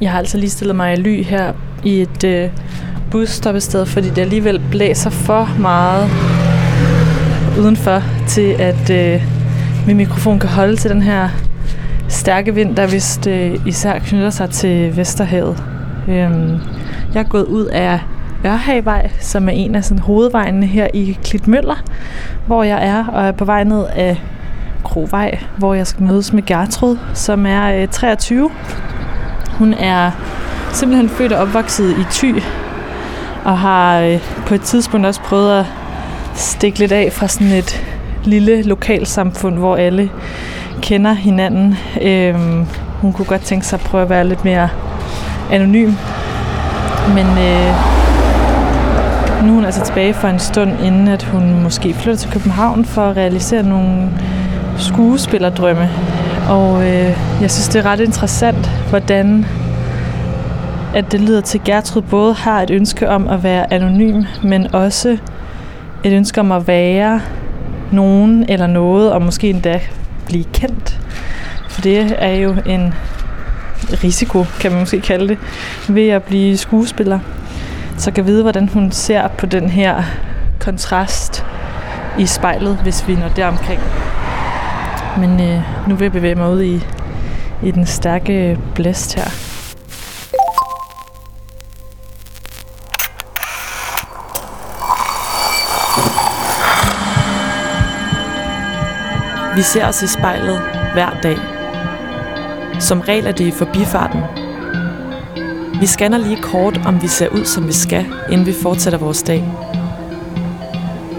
Jeg har altså lige stillet mig i ly her i et øh, busstoppested, fordi det alligevel blæser for meget udenfor, til at øh, min mikrofon kan holde til den her stærke vind, der vist øh, især knytter sig til Vesterhavet. Øhm, jeg er gået ud af Ørhavevej, som er en af sådan, hovedvejene her i Klitmøller, hvor jeg er, og er på vej ned af Krovej, hvor jeg skal mødes med Gertrud, som er øh, 23. Hun er simpelthen født og opvokset i Thy, og har øh, på et tidspunkt også prøvet at stikke lidt af fra sådan et lille lokalsamfund, hvor alle kender hinanden. Øhm, hun kunne godt tænke sig at prøve at være lidt mere anonym. Men øh, nu er hun altså tilbage for en stund, inden at hun måske flytter til København for at realisere nogle skuespillerdrømme. Og øh, jeg synes, det er ret interessant, hvordan at det lyder til, at Gertrud både har et ønske om at være anonym, men også et ønske om at være nogen eller noget, og måske endda blive kendt. For det er jo en risiko, kan man måske kalde det, ved at blive skuespiller. Så kan vide, hvordan hun ser på den her kontrast i spejlet, hvis vi når deromkring. Men øh, nu vil jeg bevæge mig ud i, i den stærke blæst her. Vi ser os i spejlet hver dag. Som regel er det i forbifarten. Vi scanner lige kort, om vi ser ud, som vi skal, inden vi fortsætter vores dag.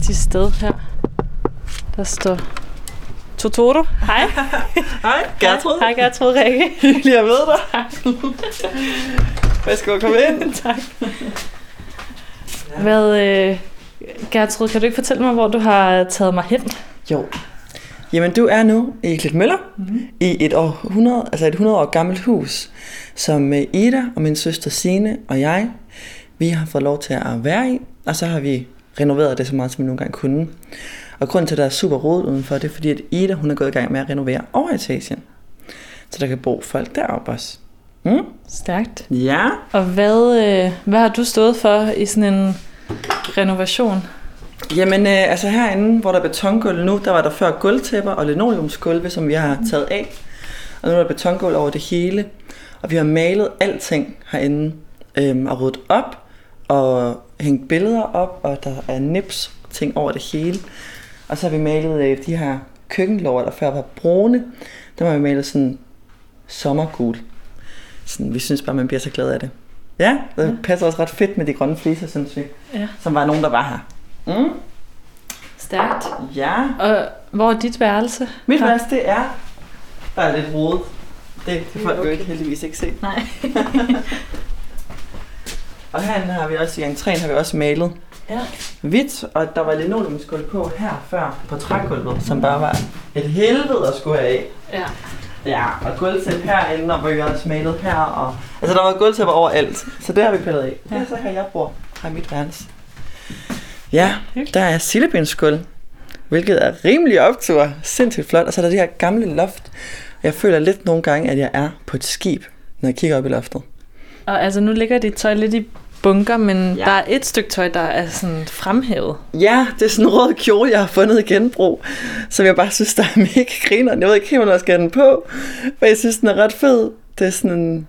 Rigtige sted her. Der står Totoro. Hej. Hej, Gertrud. Hej Gertrud Rikke. Hyggelig at møde dig. Værsgo, kom ind. tak. Hvad, øh, Gertrud, kan du ikke fortælle mig, hvor du har taget mig hen? Jo. Jamen, du er nu i Klitmøller, mm-hmm. i et, år 100, altså et 100 år gammelt hus, som øh, Ida og min søster Sine og jeg, vi har fået lov til at være i, og så har vi renoveret det så meget, som vi nogle gange kunne. Og grunden til, at der er super rodet udenfor, det er fordi, at Ida hun er gået i gang med at renovere overetagen. Så der kan bo folk deroppe også. Mm? Stærkt. Ja. Og hvad, øh, hvad har du stået for i sådan en renovation? Jamen, øh, altså herinde, hvor der er betongulv nu, der var der før gulvtæpper og linoleumsgulve, som vi har taget af. Og nu er der betongulv over det hele. Og vi har malet alting herinde øhm, og ryddet op og hængt billeder op, og der er nips ting over det hele. Og så har vi malet øh, de her køkkenlover, der før var brune. Dem har vi malet sådan sommergul. Sådan, vi synes bare, man bliver så glad af det. Ja, det ja. passer også ret fedt med de grønne fliser, synes vi. Ja. Som var nogen, der var her. Mm. Stærkt. Ja. Og hvor er dit værelse? Mit værelse, det er... Der er lidt rodet. Det kan folk Okay. jo ikke heldigvis ikke se. Nej. Og herinde har vi også, i entréen har vi også malet ja. hvidt, og der var linoleumsgulv på her før på trægulvet, som bare var et helvede at skulle af. Ja. Ja, og gulvtæp herinde, og vi har også malet her, og... Altså, der var gulvtæpper overalt, så det har vi pillet af. Det er så her, jeg bor. Her er mit værelse. Ja, der er sillebensgulv, hvilket er rimelig optur. Sindssygt flot. Og så er der det her gamle loft. Jeg føler lidt nogle gange, at jeg er på et skib, når jeg kigger op i loftet. Og altså, nu ligger dit tøj lidt i bunker, men Ja. der er et stykke tøj, der er sådan fremhævet. Ja, det er sådan en rød kjole, jeg har fundet i genbrug, som jeg bare synes, der er mega griner. Jeg ved ikke helt, hvordan jeg skal have den på, men jeg synes, den er ret fed. Det er sådan, en,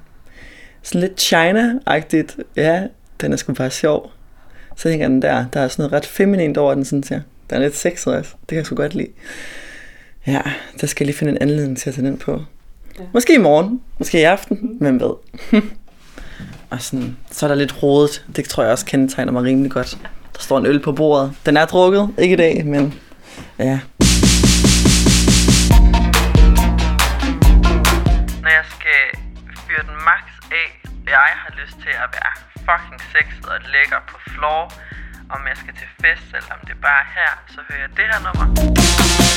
sådan lidt China-agtigt. Ja, den er sgu bare sjov. Så hænger den der. Der er sådan noget ret feminint over den, sådan jeg. Den er lidt sexet også. Det kan jeg sgu godt lide. Ja, der skal jeg lige finde en anledning til at tage den på. Ja. Måske i morgen. Måske i aften. Hvem ved. og sådan, så er der lidt rodet. Det tror jeg også kendetegner mig rimelig godt. Der står en øl på bordet. Den er drukket, ikke i dag, men ja. Når jeg skal fyre den max af, jeg har lyst til at være fucking sexet og lækker på floor, om jeg skal til fest, eller om det er bare her, så hører jeg det her nummer.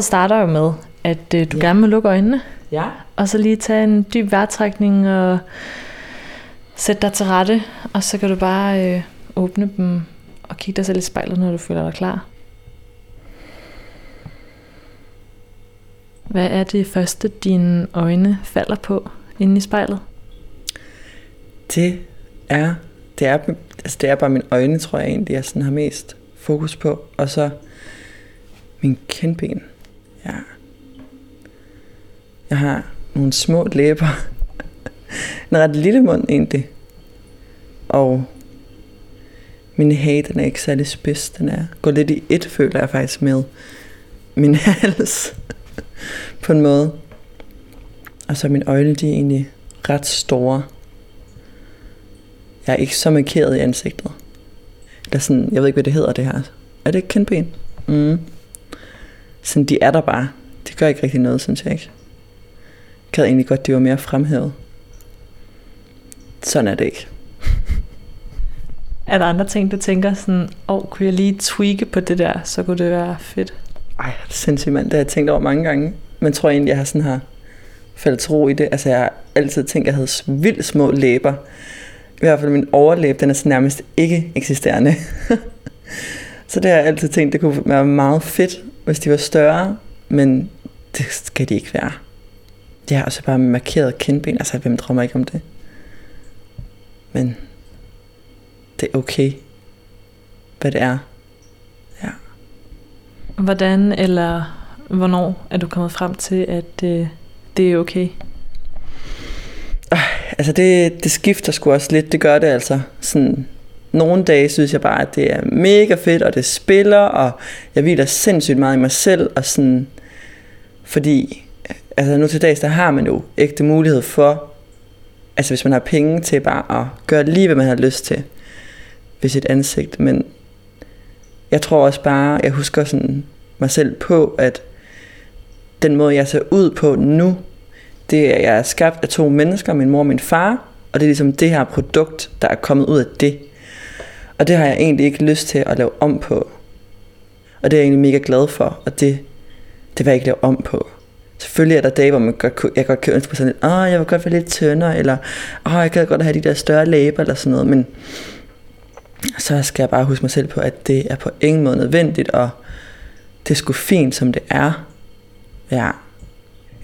Spejlet starter jo med, at øh, du ja. gerne må lukke øjnene, Ja. og så lige tage en dyb vejrtrækning og sætte dig til rette, og så kan du bare øh, åbne dem og kigge dig selv i spejlet, når du føler dig klar. Hvad er det første, dine øjne falder på inde i spejlet? Det er, det er, altså det er bare mine øjne, tror jeg egentlig, jeg sådan har mest fokus på. Og så min kindben. Ja. Jeg har nogle små læber. en ret lille mund egentlig. Og min hage, den er ikke særlig spids. Den er går lidt i et, føler jeg faktisk med min hals. på en måde. Og så mine øjne, de er egentlig ret store. Jeg er ikke så markeret i ansigtet. Eller sådan, jeg ved ikke, hvad det hedder det her. Er det ikke kindben? Mm. Sådan, de er der bare. De gør ikke rigtig noget, synes jeg ikke. Jeg gad egentlig godt, de var mere fremhævet. Sådan er det ikke. Er der andre ting, du tænker sådan, åh, oh, kunne jeg lige tweake på det der, så kunne det være fedt? Ej, det sindssygt mand. Det har jeg tænkt over mange gange. Men tror jeg egentlig, jeg har sådan har faldet til ro i det. Altså, jeg har altid tænkt, at jeg havde vildt små læber. I hvert fald min overlæb, den er så nærmest ikke eksisterende. så det har jeg altid tænkt, det kunne være meget fedt, hvis de var større. Men det skal de ikke være. Det er også bare markeret kindben. Altså, hvem drømmer ikke om det? Men det er okay, hvad det er. Ja. Hvordan eller hvornår er du kommet frem til, at øh, det er okay? Altså det, det skifter sgu også lidt, det gør det altså. Sådan, nogle dage synes jeg bare, at det er mega fedt, og det spiller, og jeg hviler sindssygt meget i mig selv, og sådan, fordi altså nu til dags, der har man jo ægte mulighed for, altså hvis man har penge til bare at gøre lige, hvad man har lyst til ved sit ansigt, men jeg tror også bare, jeg husker sådan mig selv på, at den måde, jeg ser ud på nu, det er, jeg er skabt af to mennesker, min mor og min far, og det er ligesom det her produkt, der er kommet ud af det. Og det har jeg egentlig ikke lyst til at lave om på. Og det er jeg egentlig mega glad for, og det, det vil jeg ikke lave om på. Selvfølgelig er der dage, hvor man godt, kunne- jeg godt kan ønske mig sådan lidt, åh, jeg vil godt være lidt tyndere, eller åh, jeg kan godt have de der større læber, eller sådan noget, men så skal jeg bare huske mig selv på, at det er på ingen måde nødvendigt, og det er sgu fint, som det er. Ja.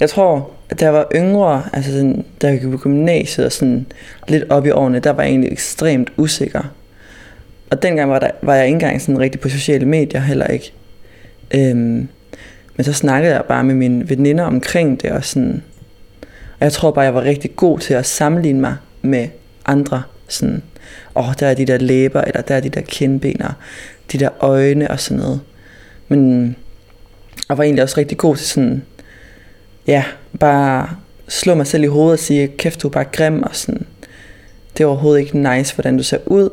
Jeg tror, at da jeg var yngre, altså sådan, da jeg gik på gymnasiet og sådan lidt op i årene, der var jeg egentlig ekstremt usikker. Og dengang var, der, var jeg ikke engang sådan rigtig på sociale medier heller ikke. Øhm, men så snakkede jeg bare med mine veninder omkring det, og sådan, og jeg tror bare, jeg var rigtig god til at sammenligne mig med andre. Sådan, åh, der er de der læber, eller der er de der kindben, og de der øjne og sådan noget. Men jeg var egentlig også rigtig god til sådan, ja, bare slå mig selv i hovedet og sige, kæft, du er bare grim, og sådan, det er overhovedet ikke nice, hvordan du ser ud.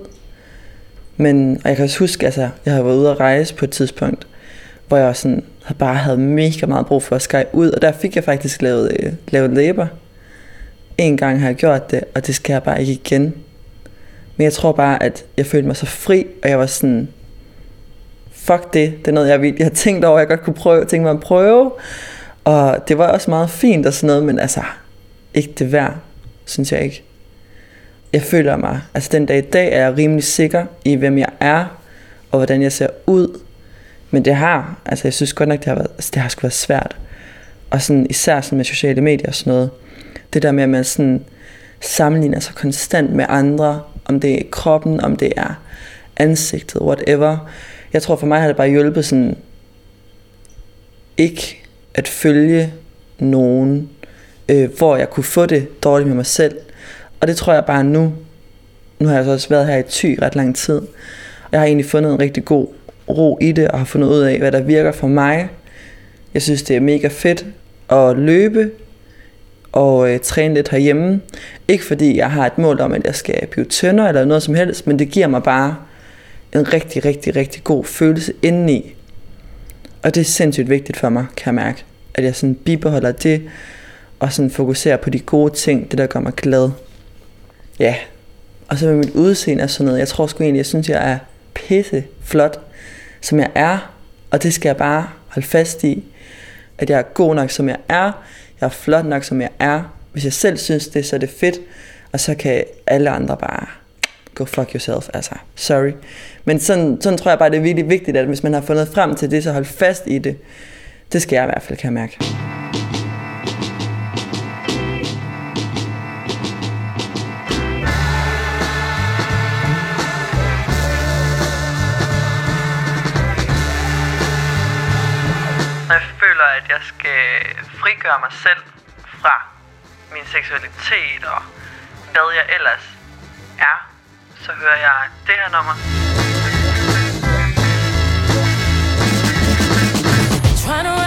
Men, og jeg kan også huske, altså, jeg har været ude at rejse på et tidspunkt, hvor jeg sådan, havde bare havde mega meget brug for at skære ud, og der fik jeg faktisk lavet, øh, lavet læber. En gang har jeg gjort det, og det skal jeg bare ikke igen. Men jeg tror bare, at jeg følte mig så fri, og jeg var sådan, fuck det, det er noget, jeg, vil, jeg har tænkt over, jeg godt kunne prøve, tænke mig at prøve. Og det var også meget fint og sådan noget, men altså, ikke det værd, synes jeg ikke. Jeg føler mig, altså den dag i dag er jeg rimelig sikker i, hvem jeg er, og hvordan jeg ser ud. Men det har, altså jeg synes godt nok, det har, været, altså det har sgu været svært. Og sådan, især sådan med sociale medier og sådan noget. Det der med, at man sådan sammenligner sig konstant med andre, om det er kroppen, om det er ansigtet, whatever. Jeg tror for mig har det bare hjulpet sådan, ikke at følge nogen, øh, hvor jeg kunne få det dårligt med mig selv. Og det tror jeg bare nu, nu har jeg så også været her i ty ret lang tid, og jeg har egentlig fundet en rigtig god ro i det, og har fundet ud af, hvad der virker for mig. Jeg synes, det er mega fedt at løbe, og øh, træne lidt herhjemme. Ikke fordi jeg har et mål om, at jeg skal blive tyndere eller noget som helst, men det giver mig bare en rigtig, rigtig, rigtig god følelse indeni. Og det er sindssygt vigtigt for mig, kan jeg mærke. At jeg sådan bibeholder det, og sådan fokuserer på de gode ting, det der gør mig glad. Ja, og så med mit udseende og sådan noget, jeg tror sgu egentlig, jeg synes, jeg er pisse flot, som jeg er. Og det skal jeg bare holde fast i, at jeg er god nok, som jeg er. Jeg er flot nok, som jeg er. Hvis jeg selv synes det, så er det fedt. Og så kan alle andre bare go fuck yourself, altså, sorry. Men sådan, sådan tror jeg bare, det er virkelig vigtigt, at hvis man har fundet frem til det, så hold fast i det. Det skal jeg i hvert fald, kan jeg mærke. Jeg skal frigøre mig selv fra min seksualitet og hvad jeg ellers er, så hører jeg det her nummer. Trying to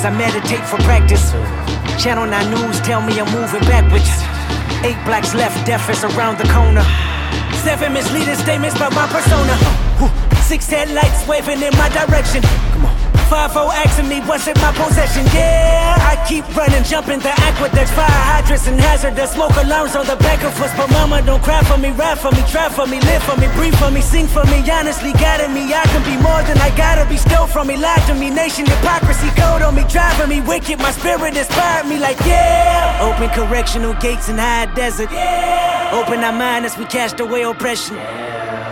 Marys, I meditate for practice. Channel 9 News tell me I'm moving backwards. Eight blacks left, death is around the corner. Seven misleading statements about my persona. Six headlights waving in my direction. Come on. Five O asking me what's in my possession. Yeah, I keep running, jumping the aqueducts, fire hydrants and hazardous smoke alarms on the back of us. But mama, don't cry for me, rap for me, try for me, live for me, breathe for me, sing for me. Honestly, guiding me, I can be more than I gotta be. Stole from me, lied to me, nation hypocrisy, code on me, driving me wicked. My spirit inspired me, like yeah. Open correctional gates in high desert. yeah. Open our mind as we cast away oppression.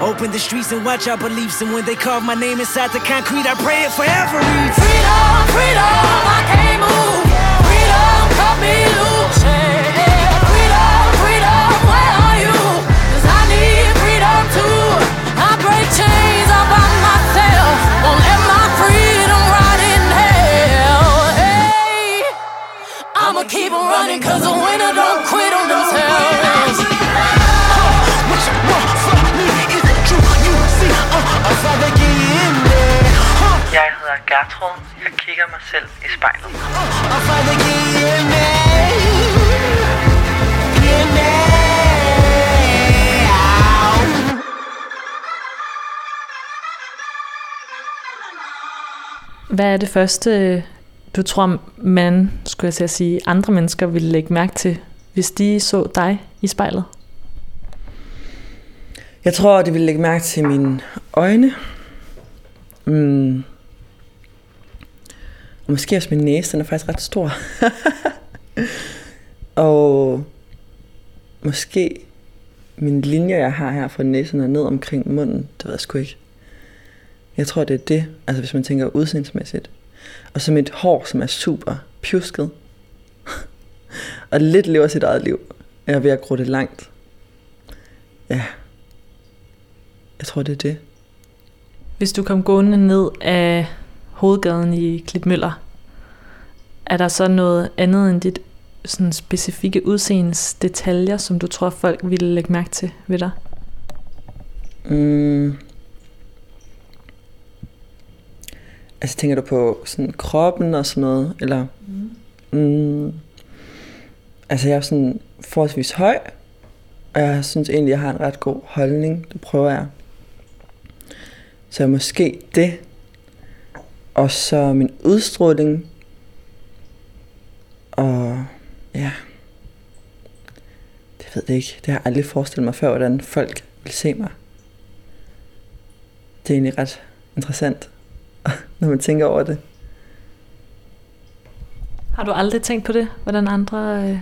Open the streets and watch our beliefs. And when they carve my name inside the concrete, I pray it forever. Freedom, freedom, I can't move. Freedom, cut me loose. Freedom, freedom, where are you? 'Cause I need freedom too. I break chains all by myself. Won't let my freedom rot in hell. Hey, I'ma keep on running 'cause hedder Gertrud. Jeg kigger mig selv i spejlet. Hvad er det første, du tror, man, skulle jeg til at sige, andre mennesker ville lægge mærke til, hvis de så dig i spejlet? Jeg tror, de vil lægge mærke til mine øjne. Mm. Og måske også min næse, den er faktisk ret stor. og måske mine linjer, jeg har her fra næsen og ned omkring munden, det ved jeg sgu ikke. Jeg tror, det er det, altså hvis man tænker udseendsmæssigt. Og så mit hår, som er super pjusket. og lidt lever sit eget liv. Jeg er ved at gro det langt. Ja. Jeg tror, det er det. Hvis du kom gående ned af hovedgaden i Klitmøller, er der så noget andet end dit sådan specifikke udseendes detaljer, som du tror, folk ville lægge mærke til ved dig? Mm. Altså tænker du på sådan kroppen og sådan noget? Eller? Mm. Mm. Altså jeg er sådan forholdsvis høj, og jeg synes egentlig, jeg har en ret god holdning. Det prøver jeg. Så måske det. Og så min udstråling. Og ja. Det ved jeg ikke. Det har jeg aldrig forestillet mig før, hvordan folk vil se mig. Det er egentlig ret interessant, når man tænker over det. Har du aldrig tænkt på det? Hvordan andre... Øh,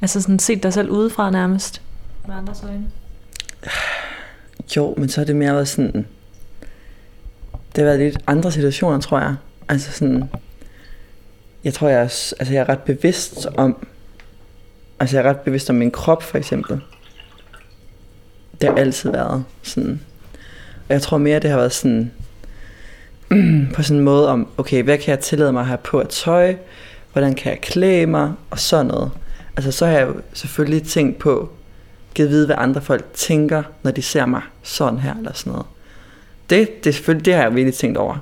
altså sådan set dig selv udefra nærmest? Med andres øjne? Jo, men så er det mere været sådan... Det har været lidt andre situationer, tror jeg. Altså sådan... Jeg tror, jeg er, altså jeg er ret bevidst om... Altså jeg er ret bevidst om min krop, for eksempel. Det har altid været sådan... Og jeg tror mere, det har været sådan... på sådan en måde om, okay, hvad kan jeg tillade mig at have på at tøj? Hvordan kan jeg klæde mig? Og sådan noget. Altså så har jeg jo selvfølgelig tænkt på, givet vide, hvad andre folk tænker, når de ser mig sådan her eller sådan noget. Det, det, selvfølgelig, det har jeg virkelig tænkt over.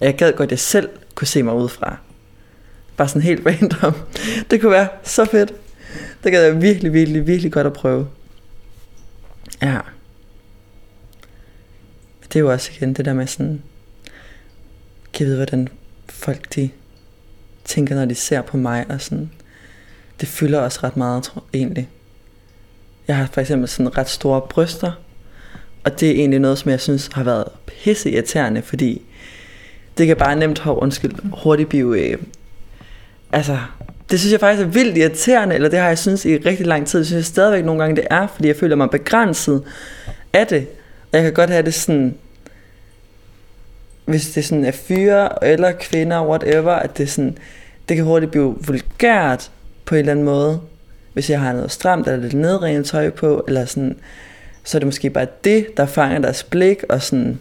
Og jeg gad godt, at jeg selv kunne se mig udefra. Bare sådan helt random. Det kunne være så fedt. Det gad jeg virkelig, virkelig, virkelig godt at prøve. Ja. Det er jo også igen det der med sådan, kan vide, hvordan folk de tænker, når de ser på mig, og sådan, det fylder også ret meget, tror jeg, egentlig. Jeg har for eksempel sådan ret store bryster, og det er egentlig noget, som jeg synes har været pisse irriterende, fordi det kan bare nemt, hov, undskyld, hurtigt blive, øh, altså, det synes jeg faktisk er vildt irriterende, eller det har jeg synes i rigtig lang tid, det synes jeg stadigvæk nogle gange det er, fordi jeg føler mig begrænset af det, og jeg kan godt have det sådan, hvis det sådan er fyre eller kvinder, whatever, at det sådan, det kan hurtigt blive vulgært på en eller anden måde, hvis jeg har noget stramt eller lidt nedrenet tøj på, eller sådan, så er det måske bare det, der fanger deres blik, og sådan,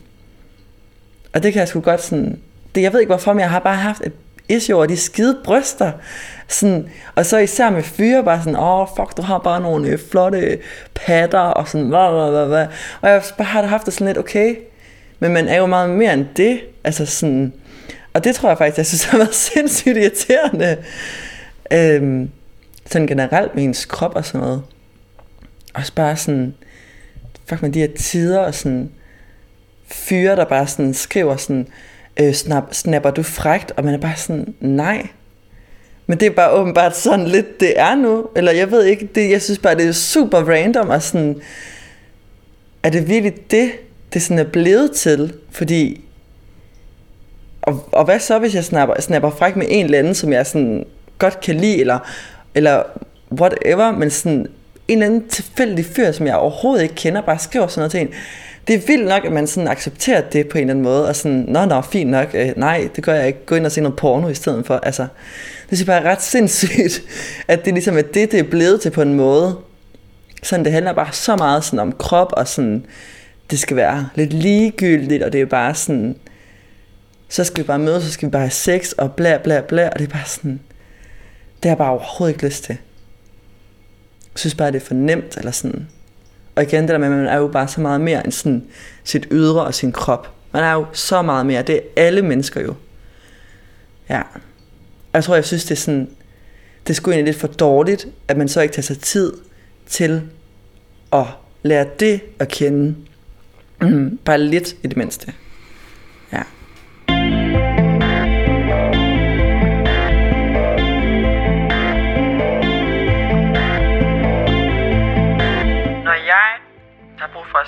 og det kan jeg sgu godt sådan, det, jeg ved ikke hvorfor, men jeg har bare haft et issue over de skide bryster, sådan, og så især med fyre, bare sådan, åh, oh, fuck, du har bare nogle øh, flotte patter, og sådan, bla, bla, bla, bla. og jeg bare har haft det sådan lidt, okay, men man er jo meget mere end det, altså sådan, og det tror jeg faktisk, jeg synes har været sindssygt irriterende, øhm, sådan generelt med ens krop og sådan noget, også bare sådan, fuck man, de her tider, og sådan, fyre, der bare sådan skriver sådan, øh, snap, snapper du frægt, og man er bare sådan, nej. Men det er bare åbenbart sådan lidt, det er nu, eller jeg ved ikke, det, jeg synes bare, det er super random, og sådan, er det virkelig det, det sådan er blevet til, fordi, og, og hvad så, hvis jeg snapper, snapper frækt med en eller anden, som jeg sådan godt kan lide, eller, eller whatever, men sådan en eller anden tilfældig fyr, som jeg overhovedet ikke kender, bare skriver sådan noget til en. Det er vildt nok, at man sådan accepterer det på en eller anden måde, og sådan, nå, nå, fint nok, øh, nej, det gør jeg ikke, gå ind og se noget porno i stedet for, altså, det synes jeg bare er ret sindssygt, at det ligesom er det, det er blevet til på en måde, sådan, det handler bare så meget sådan om krop, og sådan, det skal være lidt ligegyldigt, og det er bare sådan, så skal vi bare mødes, så skal vi bare have sex, og bla bla bla, og det er bare sådan, det har jeg bare overhovedet ikke lyst til. Jeg synes bare, det er for nemt, eller sådan. Og igen, det der med, at man er jo bare så meget mere end sådan sit ydre og sin krop. Man er jo så meget mere. Det er alle mennesker jo. Ja. Og jeg tror, jeg synes, det er sådan, det skulle egentlig lidt for dårligt, at man så ikke tager sig tid til at lære det at kende. Bare lidt i det mindste.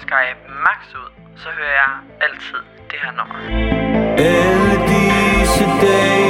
Har max ud, så hører jeg altid det her nummer. Alle disse dage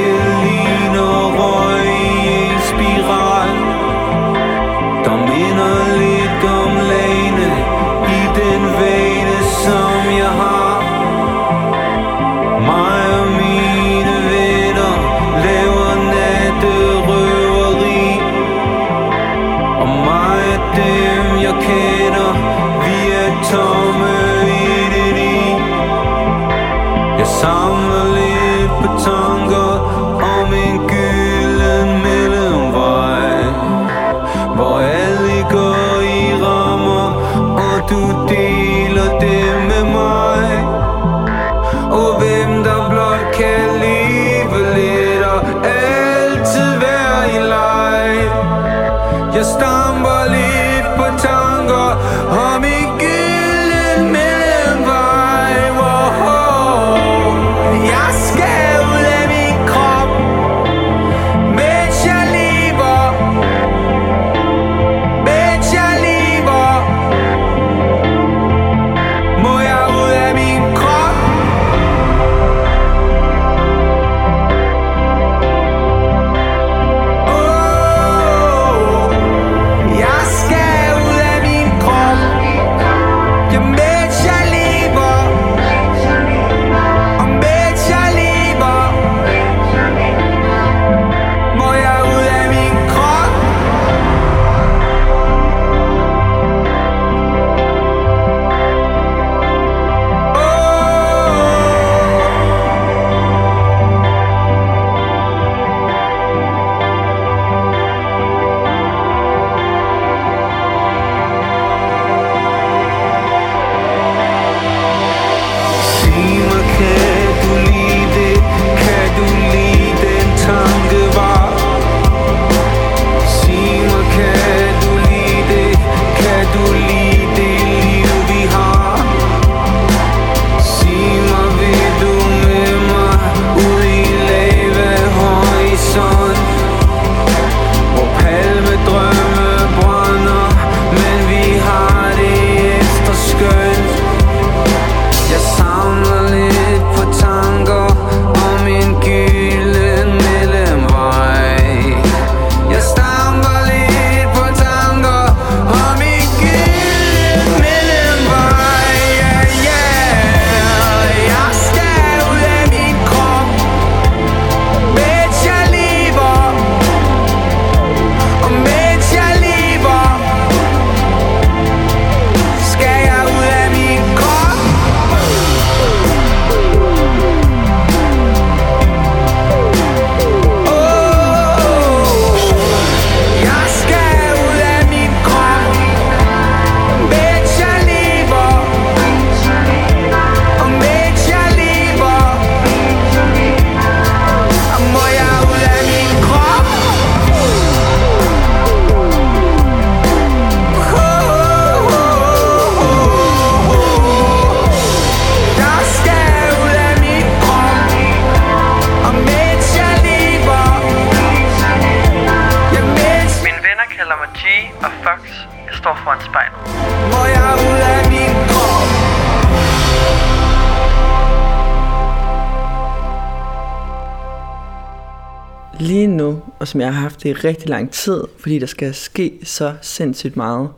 det er rigtig lang tid, fordi der skal ske så sindssygt meget,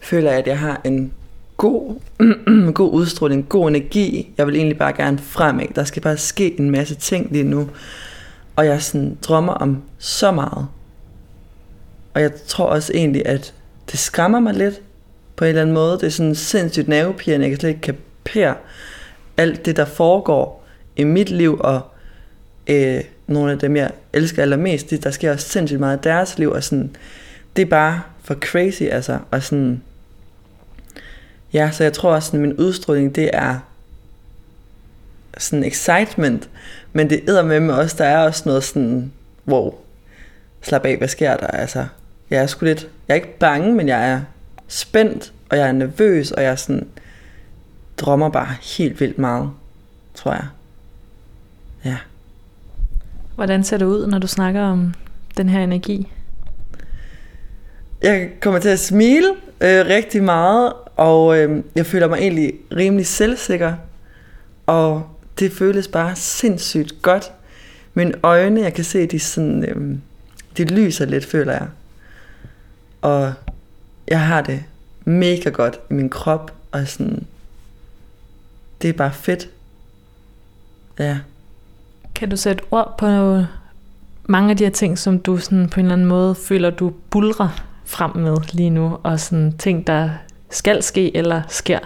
føler jeg, at jeg har en god, god udstråling, god energi. Jeg vil egentlig bare gerne fremad. Der skal bare ske en masse ting lige nu. Og jeg sådan drømmer om så meget. Og jeg tror også egentlig, at det skræmmer mig lidt på en eller anden måde. Det er sådan sindssygt nervepirrende. Jeg kan slet ikke kapere alt det, der foregår i mit liv, og øh, nogle af dem, jeg elsker allermest, det, der sker også sindssygt meget i deres liv, og sådan, det er bare for crazy, altså, og sådan, ja, så jeg tror også, sådan, min udstråling, det er sådan excitement, men det æder med mig også, der er også noget sådan, wow, slap af, hvad sker der, altså, jeg er sgu lidt, jeg er ikke bange, men jeg er spændt, og jeg er nervøs, og jeg er sådan, drømmer bare helt vildt meget, tror jeg. Hvordan ser det ud, når du snakker om den her energi? Jeg kommer til at smile øh, rigtig meget, og øh, jeg føler mig egentlig rimelig selvsikker. Og det føles bare sindssygt godt. Mine øjne, jeg kan se, de, sådan, øh, de lyser lidt, føler jeg. Og jeg har det mega godt i min krop, og sådan, det er bare fedt. Ja. Kan du sætte ord på mange af de her ting, som du sådan på en eller anden måde føler, du bulrer frem med lige nu, og sådan ting, der skal ske eller sker?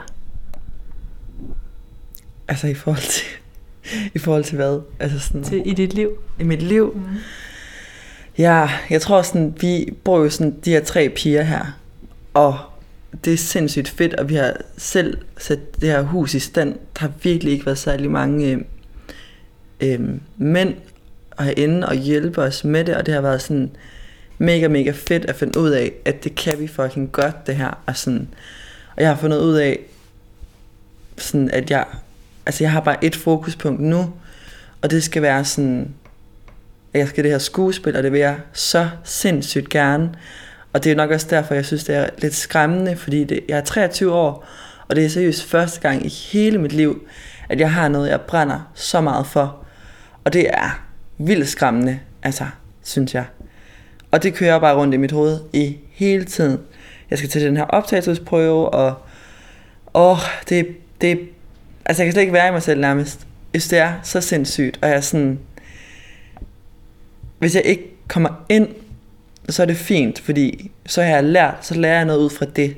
Altså i forhold til, i forhold til hvad? Altså sådan, Til, I dit liv? i mit liv. Mm. Ja, jeg tror sådan, vi bor jo sådan de her tre piger her, og det er sindssygt fedt, og vi har selv sat det her hus i stand. Der har virkelig ikke været særlig mange øh, mænd herinde og hjælpe os med det, og det har været sådan mega, mega fedt at finde ud af, at det kan vi fucking godt, det her. Og, sådan, og jeg har fundet ud af, sådan at jeg, altså jeg har bare et fokuspunkt nu, og det skal være sådan, at jeg skal det her skuespil, og det vil jeg så sindssygt gerne. Og det er nok også derfor, jeg synes, det er lidt skræmmende, fordi det, jeg er 23 år, og det er seriøst første gang i hele mit liv, at jeg har noget, jeg brænder så meget for. Og det er vildt skræmmende, altså, synes jeg. Og det kører bare rundt i mit hoved i hele tiden. Jeg skal til den her optagelsesprøve, og åh, det, det, altså jeg kan slet ikke være i mig selv nærmest. Hvis det er så sindssygt, og jeg er sådan, hvis jeg ikke kommer ind, så er det fint, fordi så har jeg lært, så lærer jeg noget ud fra det.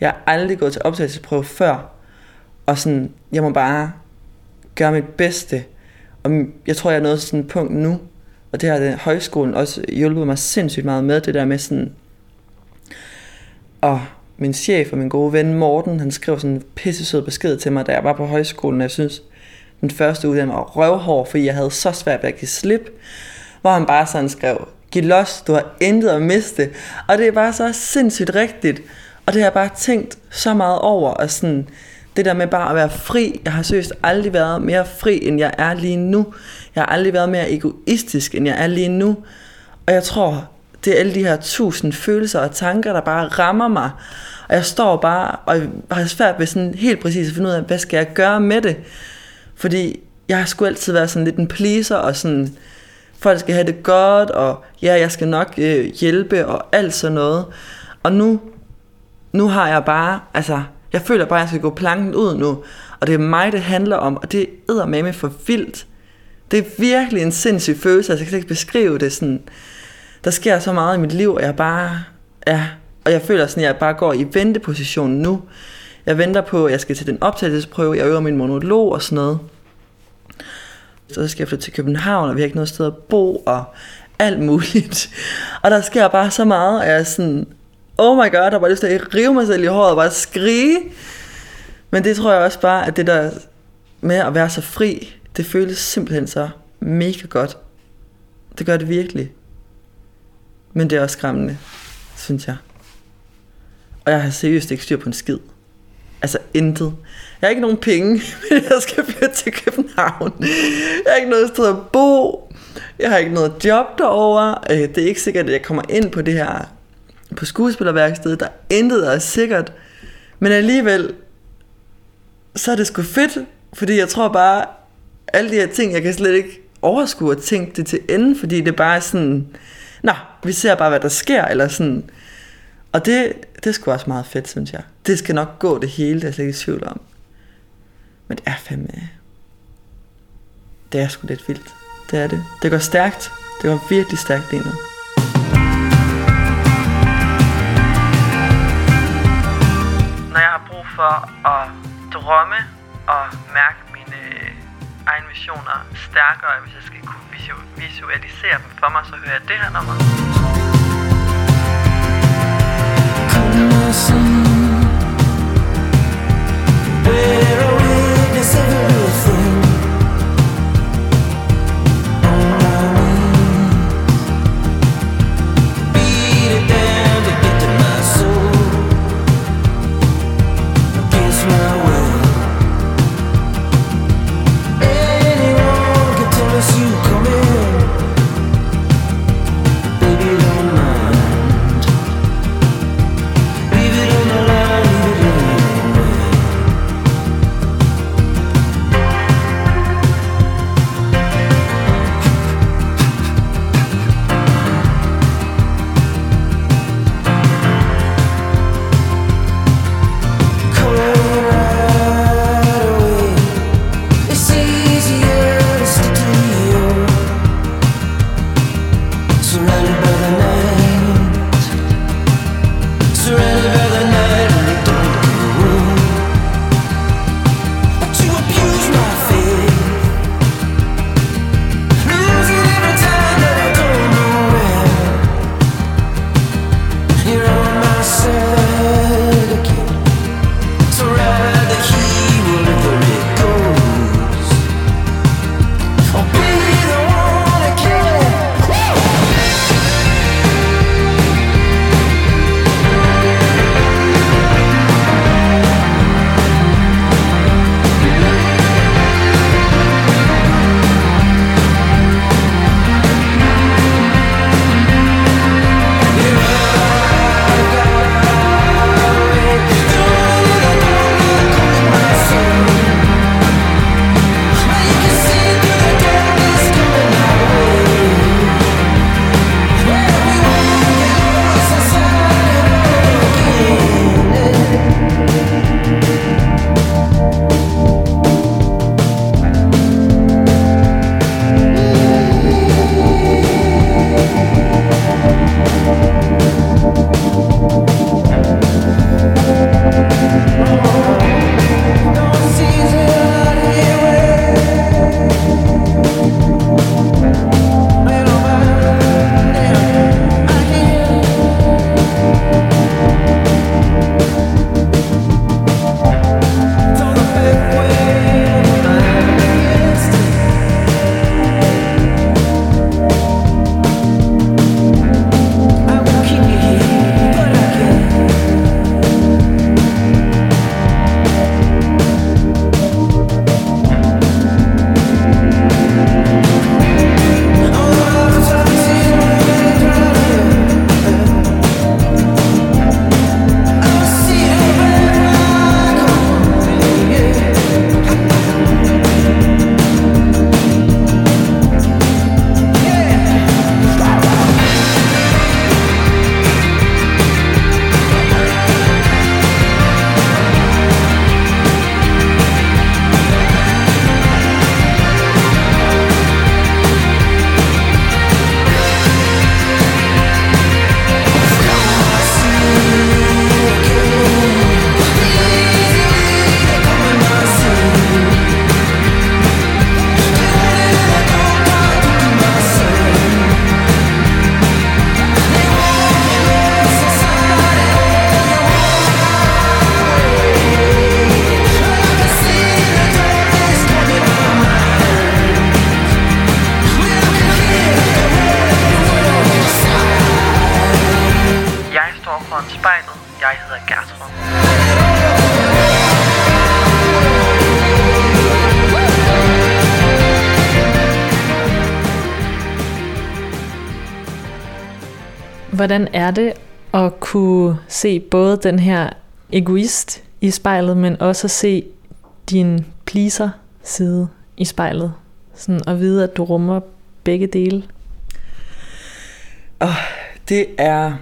Jeg har aldrig gået til optagelsesprøve før, og sådan, jeg må bare gøre mit bedste. Og jeg tror, jeg er nået til sådan et punkt nu, og det har højskolen også hjulpet mig sindssygt meget med, det der med sådan, og min chef og min gode ven Morten, han skrev sådan en pissesød besked til mig, da jeg var på højskolen, og jeg synes, den første uge, den var røvhård, fordi jeg havde så svært ved at give slip, hvor han bare sådan skrev, giv los, du har intet at miste, og det er bare så sindssygt rigtigt, og det har jeg bare tænkt så meget over, og sådan, det der med bare at være fri, jeg har seriøst aldrig været mere fri, end jeg er lige nu, jeg har aldrig været mere egoistisk, end jeg er lige nu, og jeg tror, det er alle de her tusind følelser og tanker, der bare rammer mig, og jeg står bare og har svært ved sådan helt præcis at finde ud af, hvad skal jeg gøre med det, fordi jeg har sgu altid været sådan lidt en pleaser, og sådan, folk skal have det godt, og ja, jeg skal nok øh, hjælpe, og alt sådan noget. Og nu, nu har jeg bare, altså, jeg føler bare, at jeg skal gå planken ud nu, og det er mig, det handler om, og det æder med mig for vildt. Det er virkelig en sindssyg følelse, altså jeg kan ikke beskrive det sådan. Der sker så meget i mit liv, og jeg bare, ja, og jeg føler sådan, at jeg bare går i venteposition nu. Jeg venter på, at jeg skal til den optagelsesprøve, jeg øver min monolog og sådan noget. Så skal jeg flytte til København, og vi har ikke noget sted at bo, og alt muligt. Og der sker bare så meget, og jeg er sådan, oh my god, der var lyst til at rive mig selv i håret og bare skrige. Men det tror jeg også bare, at det der med at være så fri, det føles simpelthen så mega godt. Det gør det virkelig. Men det er også skræmmende, synes jeg. Og jeg har seriøst ikke styr på en skid. Altså intet. Jeg har ikke nogen penge, men jeg skal flytte til København. Jeg har ikke noget sted at bo. Jeg har ikke noget job derovre. Øh, det er ikke sikkert, at jeg kommer ind på det her på skuespillerværkstedet. Der intet, er sikkert. Men alligevel, så er det sgu fedt. Fordi jeg tror bare, alle de her ting, jeg kan slet ikke overskue at tænke det til ende, fordi det bare er sådan, nå, vi ser bare, hvad der sker, eller sådan. Og det, det er sgu også meget fedt, synes jeg. Det skal nok gå det hele, det er jeg slet ikke i tvivl om. Men det er fandme... Det er sgu lidt vildt. Det er det. Det går stærkt. Det går virkelig stærkt lige nu. For at drømme og mærke mine øh, egne visioner stærkere, hvis jeg skal kunne visualisere dem for mig, så hører jeg det her nummer. Come Hvordan er det at kunne se både den her egoist i spejlet, men også se din pleaser side i spejlet Sådan at vide, at du rummer begge dele. Oh, det er...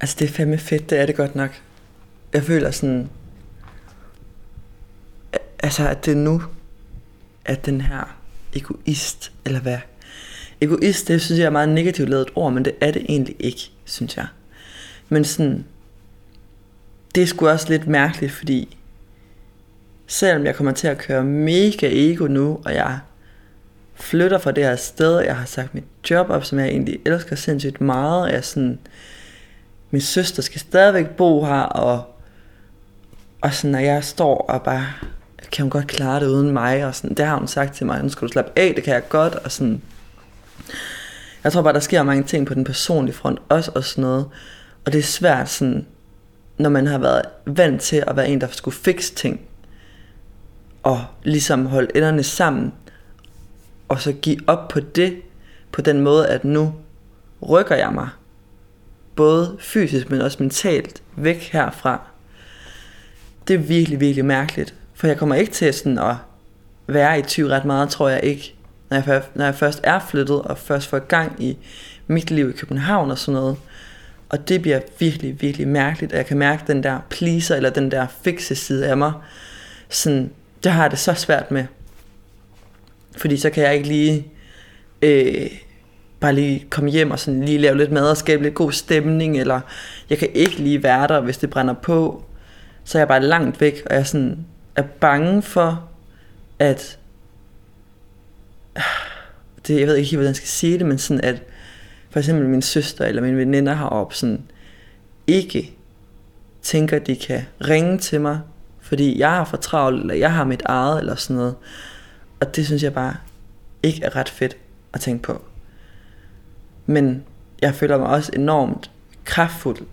Altså, det er fandme fedt, det er det godt nok. Jeg føler sådan... Altså, at det er nu, at den her egoist, eller hvad? Egoist, det synes jeg er meget negativt lavet ord, men det er det egentlig ikke, synes jeg. Men sådan... Det er sgu også lidt mærkeligt, fordi selvom jeg kommer til at køre mega ego nu, og jeg flytter fra det her sted, og jeg har sagt mit job op, som jeg egentlig elsker sindssygt meget, og jeg sådan, min søster skal stadigvæk bo her, og, og sådan, når jeg står og bare, kan hun godt klare det uden mig, og sådan, det har hun sagt til mig, nu skal du slappe af, det kan jeg godt, og sådan, jeg tror bare, der sker mange ting på den personlige front også, og sådan noget, og det er svært sådan, når man har været vant til at være en, der skulle fikse ting, og ligesom holde enderne sammen, og så give op på det, på den måde, at nu rykker jeg mig, både fysisk, men også mentalt, væk herfra. Det er virkelig, virkelig mærkeligt, for jeg kommer ikke til sådan at være i 20 ret meget, tror jeg ikke, når jeg, når jeg først er flyttet, og først får gang i mit liv i København og sådan noget. Og det bliver virkelig, virkelig mærkeligt, at jeg kan mærke den der pleaser, eller den der fikse side af mig. Sådan, det har jeg det så svært med. Fordi så kan jeg ikke lige øh, bare lige komme hjem og sådan lige lave lidt mad og skabe lidt god stemning, eller jeg kan ikke lige være der, hvis det brænder på. Så er jeg bare langt væk, og jeg sådan er bange for, at det, jeg ved ikke helt, hvordan jeg skal sige det, men sådan at for eksempel min søster eller mine veninder heroppe sådan ikke tænker, at de kan ringe til mig, fordi jeg har for travlt, eller jeg har mit eget, eller sådan noget. Og det synes jeg bare ikke er ret fedt at tænke på. Men jeg føler mig også enormt kraftfuld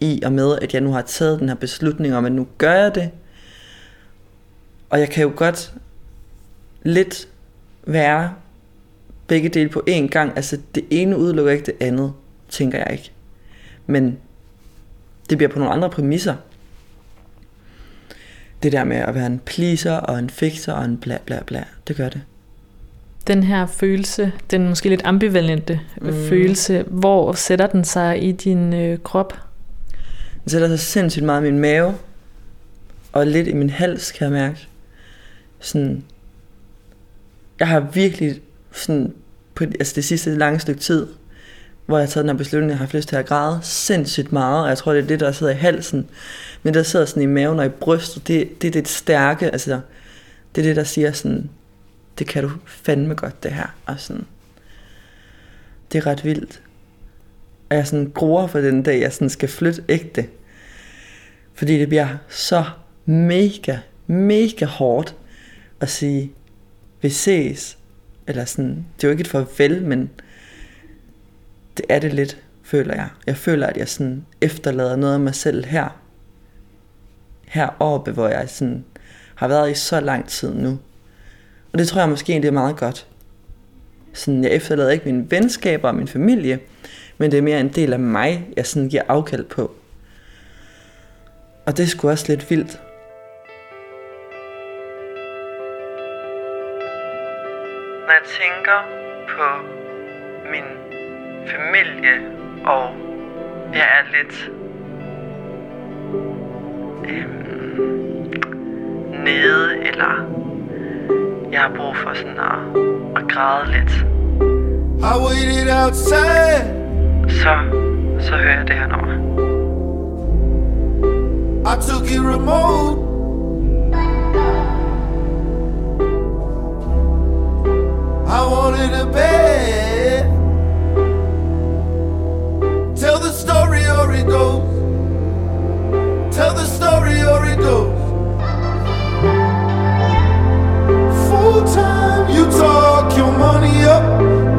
i og med, at jeg nu har taget den her beslutning om, at nu gør jeg det. Og jeg kan jo godt lidt være begge dele på én gang. Altså det ene udelukker ikke det andet, tænker jeg ikke. Men det bliver på nogle andre præmisser. Det der med at være en pleaser og en fixer og en bla bla bla, det gør det. Den her følelse, den måske lidt ambivalente mm. følelse, hvor sætter den sig i din øh, krop? Den sætter sig sindssygt meget i min mave, og lidt i min hals, kan jeg mærke. Sådan, jeg har virkelig sådan, på altså det sidste lange stykke tid, hvor jeg har taget den her beslutning, jeg har haft lyst til at græde sindssygt meget, og jeg tror, det er det, der sidder i halsen. Men der sidder sådan i maven og i brystet, det, det er det stærke, altså, det er det, der siger sådan, det kan du fandme godt, det her. Og sådan, det er ret vildt. Og jeg sådan gruer for den dag, jeg sådan skal flytte ægte. Fordi det bliver så mega, mega hårdt at sige, vi ses. Eller sådan, det er jo ikke et farvel, men det er det lidt, føler jeg. Jeg føler, at jeg sådan efterlader noget af mig selv her. Heroppe, hvor jeg sådan har været i så lang tid nu. Og det tror jeg måske egentlig er meget godt. Sådan, jeg efterlader ikke mine venskaber og min familie, men det er mere en del af mig, jeg sådan giver afkald på. Og det er sgu også lidt vildt. Når jeg tænker på min familie, og jeg er lidt øhm, nede, eller jeg har brug for sådan at, at græde lidt, I waited outside. så, så hører jeg det her nummer. I took it remote. I wanted a bed. Tell the story or it goes. Tell the story or it goes. Full time, you talk your money up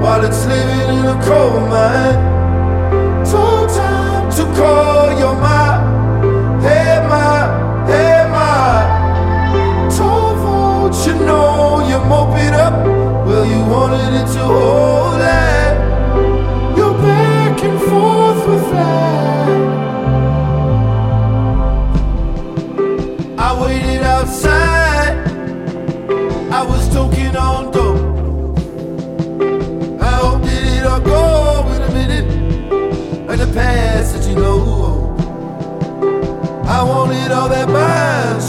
while it's living in a coal mine. Took time to call your mind. girl, you wanted it to hold that. You're back and forth with that. I waited outside. I was talking on dope. I hope that it all go in a minute. And the past that you know. I wanted all that mine.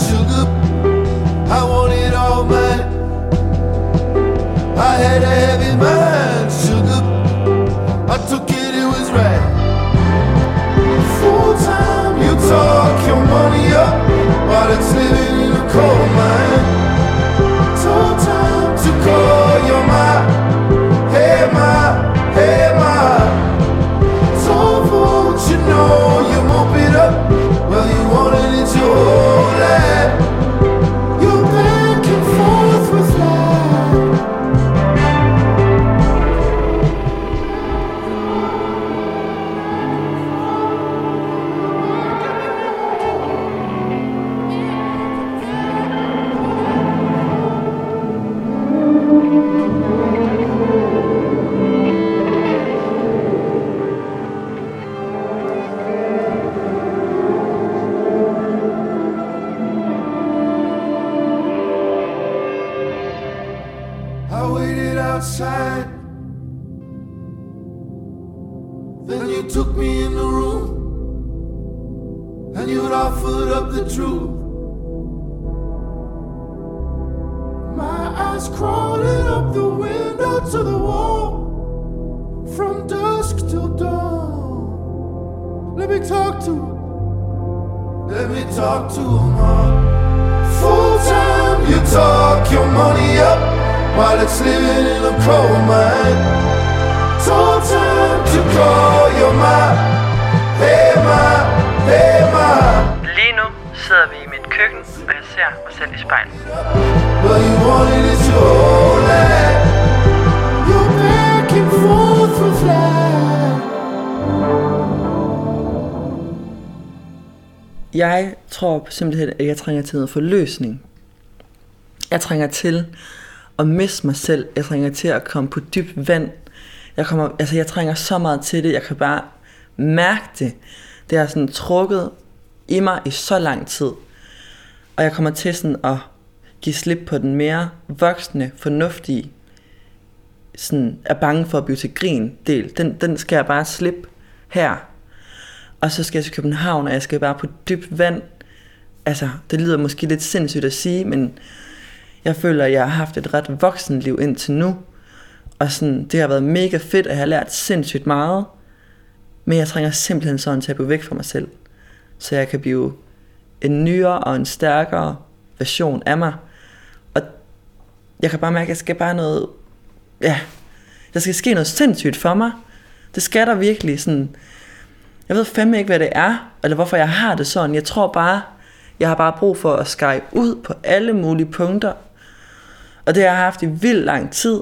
At jeg trænger til noget forløsning. Jeg trænger til at miste mig selv. Jeg trænger til at komme på dybt vand. Jeg, kommer, altså jeg trænger så meget til det. Jeg kan bare mærke det. Det har sådan trukket i mig i så lang tid. Og jeg kommer til sådan at give slip på den mere voksne, fornuftige, sådan er bange for at blive til grin del. Den, den skal jeg bare slippe her. Og så skal jeg til København, og jeg skal bare på dybt vand. Altså, det lyder måske lidt sindssygt at sige, men jeg føler, at jeg har haft et ret voksen liv indtil nu. Og sådan, det har været mega fedt, at jeg har lært sindssygt meget. Men jeg trænger simpelthen sådan til at blive væk fra mig selv. Så jeg kan blive en nyere og en stærkere version af mig. Og jeg kan bare mærke, at jeg skal bare noget... Ja, der skal ske noget sindssygt for mig. Det skal der virkelig sådan... Jeg ved fandme ikke, hvad det er, eller hvorfor jeg har det sådan. Jeg tror bare, jeg har bare brug for at skype ud på alle mulige punkter. Og det har jeg haft i vild lang tid.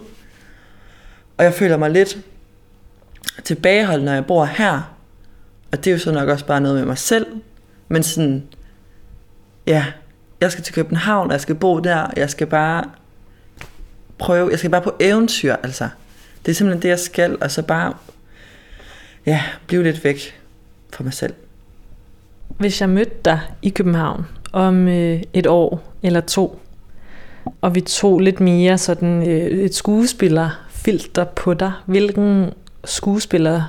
Og jeg føler mig lidt tilbageholdt, når jeg bor her. Og det er jo så nok også bare noget med mig selv. Men sådan, ja, jeg skal til København, og jeg skal bo der, og jeg skal bare prøve, jeg skal bare på eventyr, altså. Det er simpelthen det, jeg skal, og så bare, ja, blive lidt væk fra mig selv. Hvis jeg mødte dig i København om øh, et år eller to, og vi tog lidt mere sådan øh, et skuespillerfilter på dig, hvilken skuespiller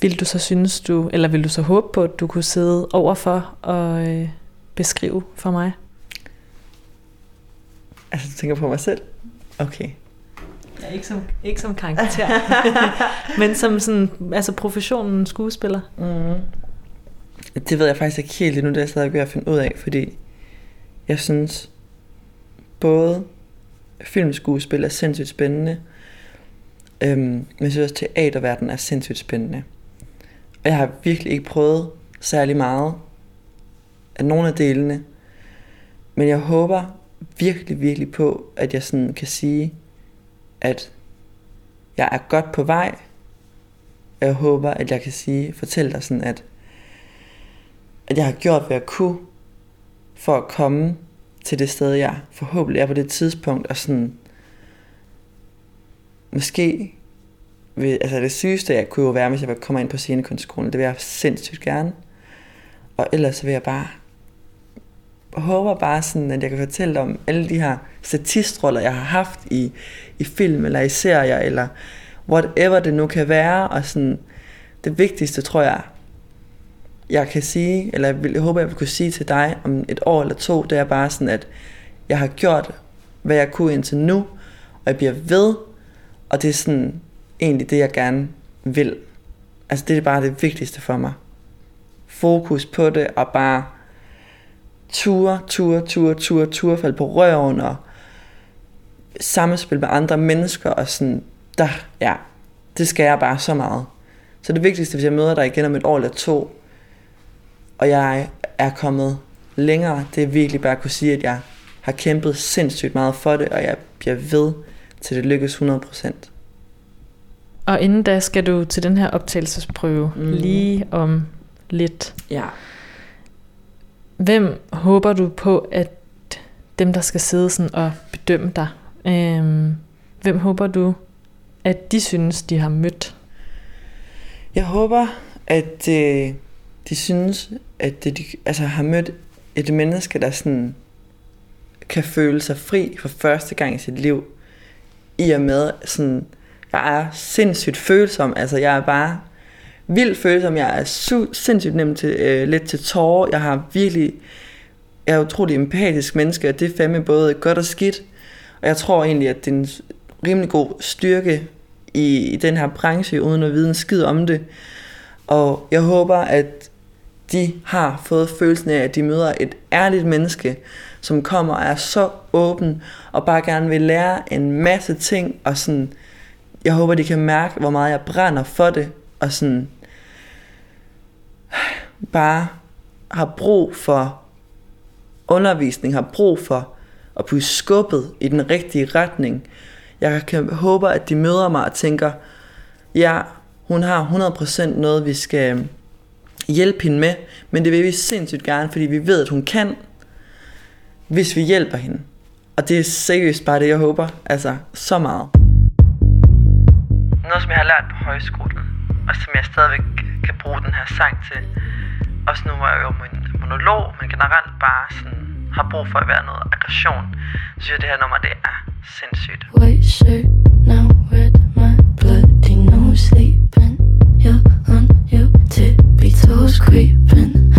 vil du så synes du, eller vil du så håbe på, at du kunne sidde overfor og øh, beskrive for mig? Altså, du tænker på mig selv? Okay. Ja, ikke som, ikke som karakter, men som sådan, altså professionen skuespiller. Mm. Det ved jeg faktisk ikke helt endnu, det er jeg stadig ved at finde ud af, fordi jeg synes, både filmskuespil er sindssygt spændende, øhm, men jeg synes også, teaterverdenen er sindssygt spændende. Og jeg har virkelig ikke prøvet særlig meget af nogle af delene, men jeg håber virkelig, virkelig på, at jeg sådan kan sige, at jeg er godt på vej. Jeg håber, at jeg kan sige, fortælle dig sådan, at, at jeg har gjort, hvad jeg kunne, for at komme til det sted, jeg forhåbentlig er på det tidspunkt, og sådan, måske, vil, altså det sygeste, jeg kunne jo være, hvis jeg kommer ind på scenekunstskolen, det vil jeg sindssygt gerne. Og ellers vil jeg bare håber bare sådan, at jeg kan fortælle om alle de her statistroller, jeg har haft i, i film eller i serier, eller whatever det nu kan være. Og sådan, det vigtigste, tror jeg, jeg kan sige, eller jeg, vil, jeg håber, jeg vil kunne sige til dig om et år eller to, det er bare sådan, at jeg har gjort, hvad jeg kunne indtil nu, og jeg bliver ved, og det er sådan egentlig det, jeg gerne vil. Altså det er bare det vigtigste for mig. Fokus på det, og bare ture, ture, ture, ture, ture, falde på røven, og samspil med andre mennesker, og sådan, der, ja, det skal jeg bare så meget. Så det vigtigste, hvis jeg møder dig igen om et år eller to, og jeg er kommet længere, det er virkelig bare at kunne sige, at jeg har kæmpet sindssygt meget for det, og jeg bliver ved til det lykkes 100%. Og inden da skal du til den her optagelsesprøve mm. lige om lidt. Ja. Hvem håber du på, at dem, der skal sidde sådan og bedømme dig, øhm, hvem håber du, at de synes, de har mødt? Jeg håber, at øh, de synes, at det, de altså, har mødt et menneske, der sådan kan føle sig fri for første gang i sit liv. I og med, sådan, jeg er sindssygt følsom. Altså, jeg er bare vildt følsom. Jeg er su- sindssygt nem til, øh, lidt til tårer. Jeg har virkelig, jeg er utrolig empatisk menneske, og det er fandme både godt og skidt. Og jeg tror egentlig, at det er en rimelig god styrke i, i den her branche, uden at vide en skid om det. Og jeg håber, at de har fået følelsen af, at de møder et ærligt menneske, som kommer og er så åben, og bare gerne vil lære en masse ting, og sådan, jeg håber, de kan mærke, hvor meget jeg brænder for det, og sådan, bare har brug for undervisning, har brug for at blive skubbet i den rigtige retning. Jeg kan håber, at de møder mig og tænker, ja, hun har 100% noget, vi skal hjælpe hende med, men det vil vi sindssygt gerne, fordi vi ved, at hun kan, hvis vi hjælper hende. Og det er seriøst bare det, jeg håber. Altså, så meget. Noget, som jeg har lært på højskolen, og som jeg stadigvæk kan bruge den her sang til. Også nu var jeg jo min monolog, men generelt bare sådan, har brug for at være noget aggression. Så synes jeg, det her nummer, det er sindssygt. White shirt, now red, my bloody nose sleeping. You're on your tippy Those creeping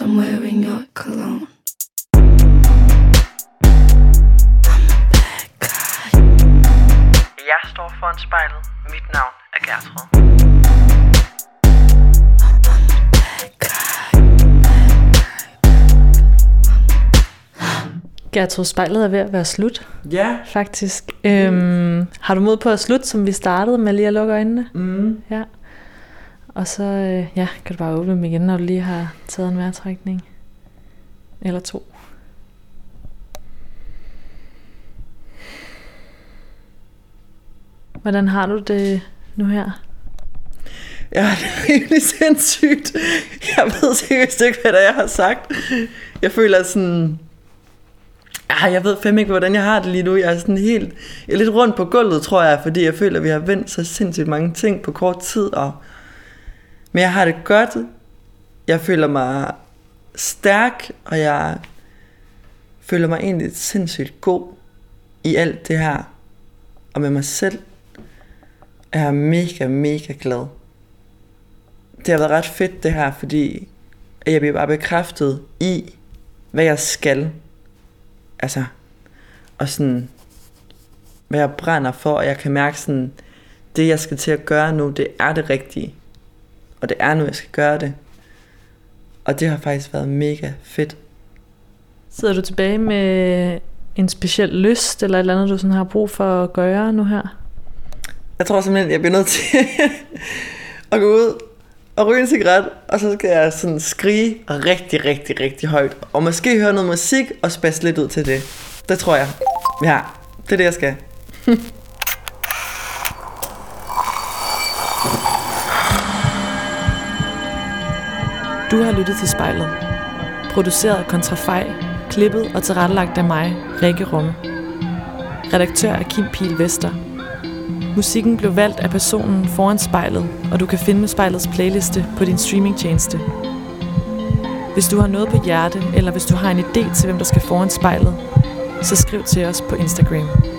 I'm wearing your cologne. Jeg står foran spejlet. Mit navn er Gertrud. Gertrud, spejlet er ved at være slut, Ja. faktisk. Øhm, har du mod på at slutte, som vi startede med lige at lukke øjnene? Mm. Ja. Og så øh, ja, kan du bare åbne dem igen, når du lige har taget en vejrtrækning. Eller to. Hvordan har du det nu her? Ja, det er rimelig sindssygt. Jeg ved seriøst ikke, hvad der jeg har sagt. Jeg føler sådan... Ah, jeg ved fandme ikke, hvordan jeg har det lige nu. Jeg er sådan helt... Jeg er lidt rundt på gulvet, tror jeg, fordi jeg føler, at vi har vendt så sindssygt mange ting på kort tid. Og... Men jeg har det godt. Jeg føler mig stærk, og jeg føler mig egentlig sindssygt god i alt det her. Og med mig selv. Jeg er mega, mega glad det har været ret fedt det her, fordi jeg bliver bare bekræftet i, hvad jeg skal. Altså, og sådan, hvad jeg brænder for, og jeg kan mærke sådan, det jeg skal til at gøre nu, det er det rigtige. Og det er nu, jeg skal gøre det. Og det har faktisk været mega fedt. Sidder du tilbage med en speciel lyst, eller et eller andet, du sådan har brug for at gøre nu her? Jeg tror simpelthen, jeg bliver nødt til at gå ud og ryge en cigaret, og så skal jeg sådan skrige rigtig, rigtig, rigtig højt. Og måske høre noget musik og spasse lidt ud til det. Det tror jeg. Ja, det er det, jeg skal. Du har lyttet til spejlet. Produceret af Kontrafej, klippet og tilrettelagt af mig, Rikke Rumme. Redaktør er Kim Pil Vester. Musikken blev valgt af personen foran spejlet, og du kan finde spejlets playliste på din streamingtjeneste. Hvis du har noget på hjerte, eller hvis du har en idé til, hvem der skal foran spejlet, så skriv til os på Instagram.